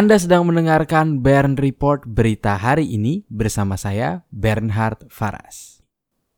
Anda sedang mendengarkan Bern Report berita hari ini bersama saya Bernhard Faras.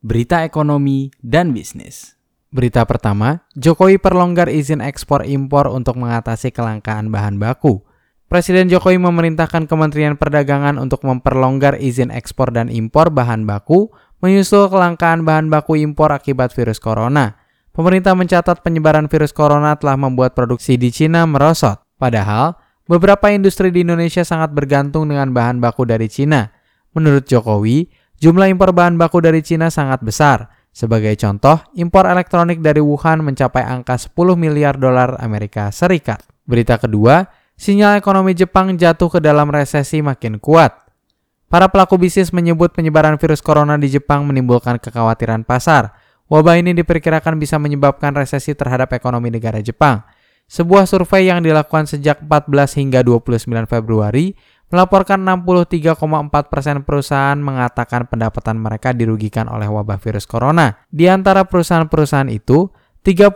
Berita ekonomi dan bisnis. Berita pertama, Jokowi perlonggar izin ekspor impor untuk mengatasi kelangkaan bahan baku. Presiden Jokowi memerintahkan Kementerian Perdagangan untuk memperlonggar izin ekspor dan impor bahan baku menyusul kelangkaan bahan baku impor akibat virus corona. Pemerintah mencatat penyebaran virus corona telah membuat produksi di Cina merosot. Padahal, Beberapa industri di Indonesia sangat bergantung dengan bahan baku dari Cina. Menurut Jokowi, jumlah impor bahan baku dari Cina sangat besar. Sebagai contoh, impor elektronik dari Wuhan mencapai angka 10 miliar dolar Amerika Serikat. Berita kedua, sinyal ekonomi Jepang jatuh ke dalam resesi makin kuat. Para pelaku bisnis menyebut penyebaran virus corona di Jepang menimbulkan kekhawatiran pasar. Wabah ini diperkirakan bisa menyebabkan resesi terhadap ekonomi negara Jepang. Sebuah survei yang dilakukan sejak 14 hingga 29 Februari melaporkan 63,4 persen perusahaan mengatakan pendapatan mereka dirugikan oleh wabah virus corona. Di antara perusahaan-perusahaan itu, 30,2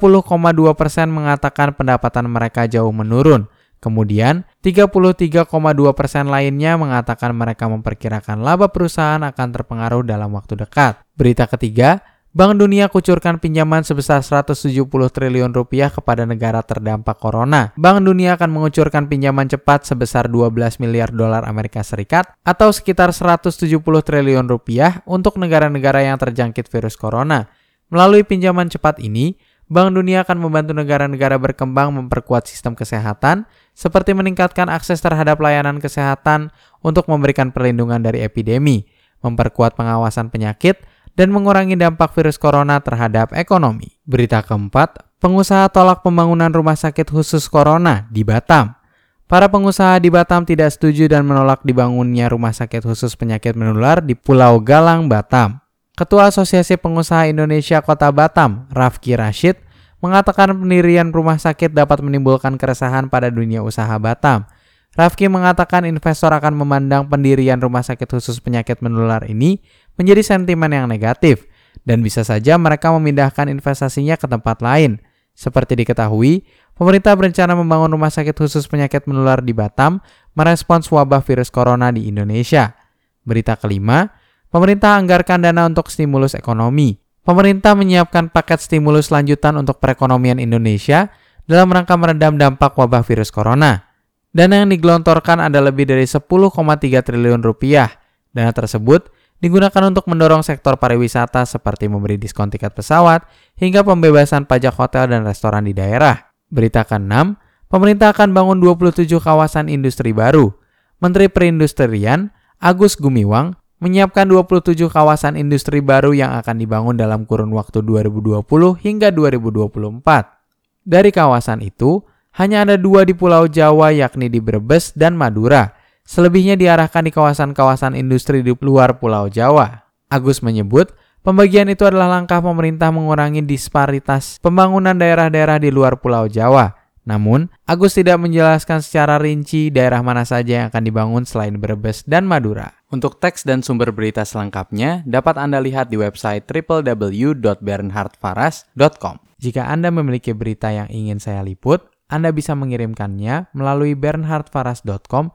persen mengatakan pendapatan mereka jauh menurun. Kemudian, 33,2 persen lainnya mengatakan mereka memperkirakan laba perusahaan akan terpengaruh dalam waktu dekat. Berita ketiga, Bank Dunia kucurkan pinjaman sebesar 170 triliun rupiah kepada negara terdampak corona. Bank Dunia akan mengucurkan pinjaman cepat sebesar 12 miliar dolar Amerika Serikat atau sekitar 170 triliun rupiah untuk negara-negara yang terjangkit virus corona. Melalui pinjaman cepat ini, Bank Dunia akan membantu negara-negara berkembang memperkuat sistem kesehatan, seperti meningkatkan akses terhadap layanan kesehatan untuk memberikan perlindungan dari epidemi, memperkuat pengawasan penyakit, dan mengurangi dampak virus corona terhadap ekonomi. Berita keempat, pengusaha tolak pembangunan rumah sakit khusus corona di Batam. Para pengusaha di Batam tidak setuju dan menolak dibangunnya rumah sakit khusus penyakit menular di Pulau Galang, Batam. Ketua Asosiasi Pengusaha Indonesia Kota Batam, Rafki Rashid, mengatakan pendirian rumah sakit dapat menimbulkan keresahan pada dunia usaha Batam. Rafki mengatakan investor akan memandang pendirian rumah sakit khusus penyakit menular ini menjadi sentimen yang negatif dan bisa saja mereka memindahkan investasinya ke tempat lain. Seperti diketahui, pemerintah berencana membangun rumah sakit khusus penyakit menular di Batam merespons wabah virus corona di Indonesia. Berita kelima, pemerintah anggarkan dana untuk stimulus ekonomi. Pemerintah menyiapkan paket stimulus lanjutan untuk perekonomian Indonesia dalam rangka meredam dampak wabah virus corona. Dana yang digelontorkan ada lebih dari 10,3 triliun rupiah. Dana tersebut digunakan untuk mendorong sektor pariwisata seperti memberi diskon tiket pesawat hingga pembebasan pajak hotel dan restoran di daerah. Berita ke-6, pemerintah akan bangun 27 kawasan industri baru. Menteri Perindustrian Agus Gumiwang menyiapkan 27 kawasan industri baru yang akan dibangun dalam kurun waktu 2020 hingga 2024. Dari kawasan itu, hanya ada dua di Pulau Jawa yakni di Brebes dan Madura. Selebihnya diarahkan di kawasan-kawasan industri di luar Pulau Jawa. Agus menyebut, pembagian itu adalah langkah pemerintah mengurangi disparitas pembangunan daerah-daerah di luar Pulau Jawa. Namun, Agus tidak menjelaskan secara rinci daerah mana saja yang akan dibangun selain Brebes dan Madura. Untuk teks dan sumber berita selengkapnya, dapat Anda lihat di website www.bernhardfaras.com. Jika Anda memiliki berita yang ingin saya liput, anda bisa mengirimkannya melalui bernhardfaras.com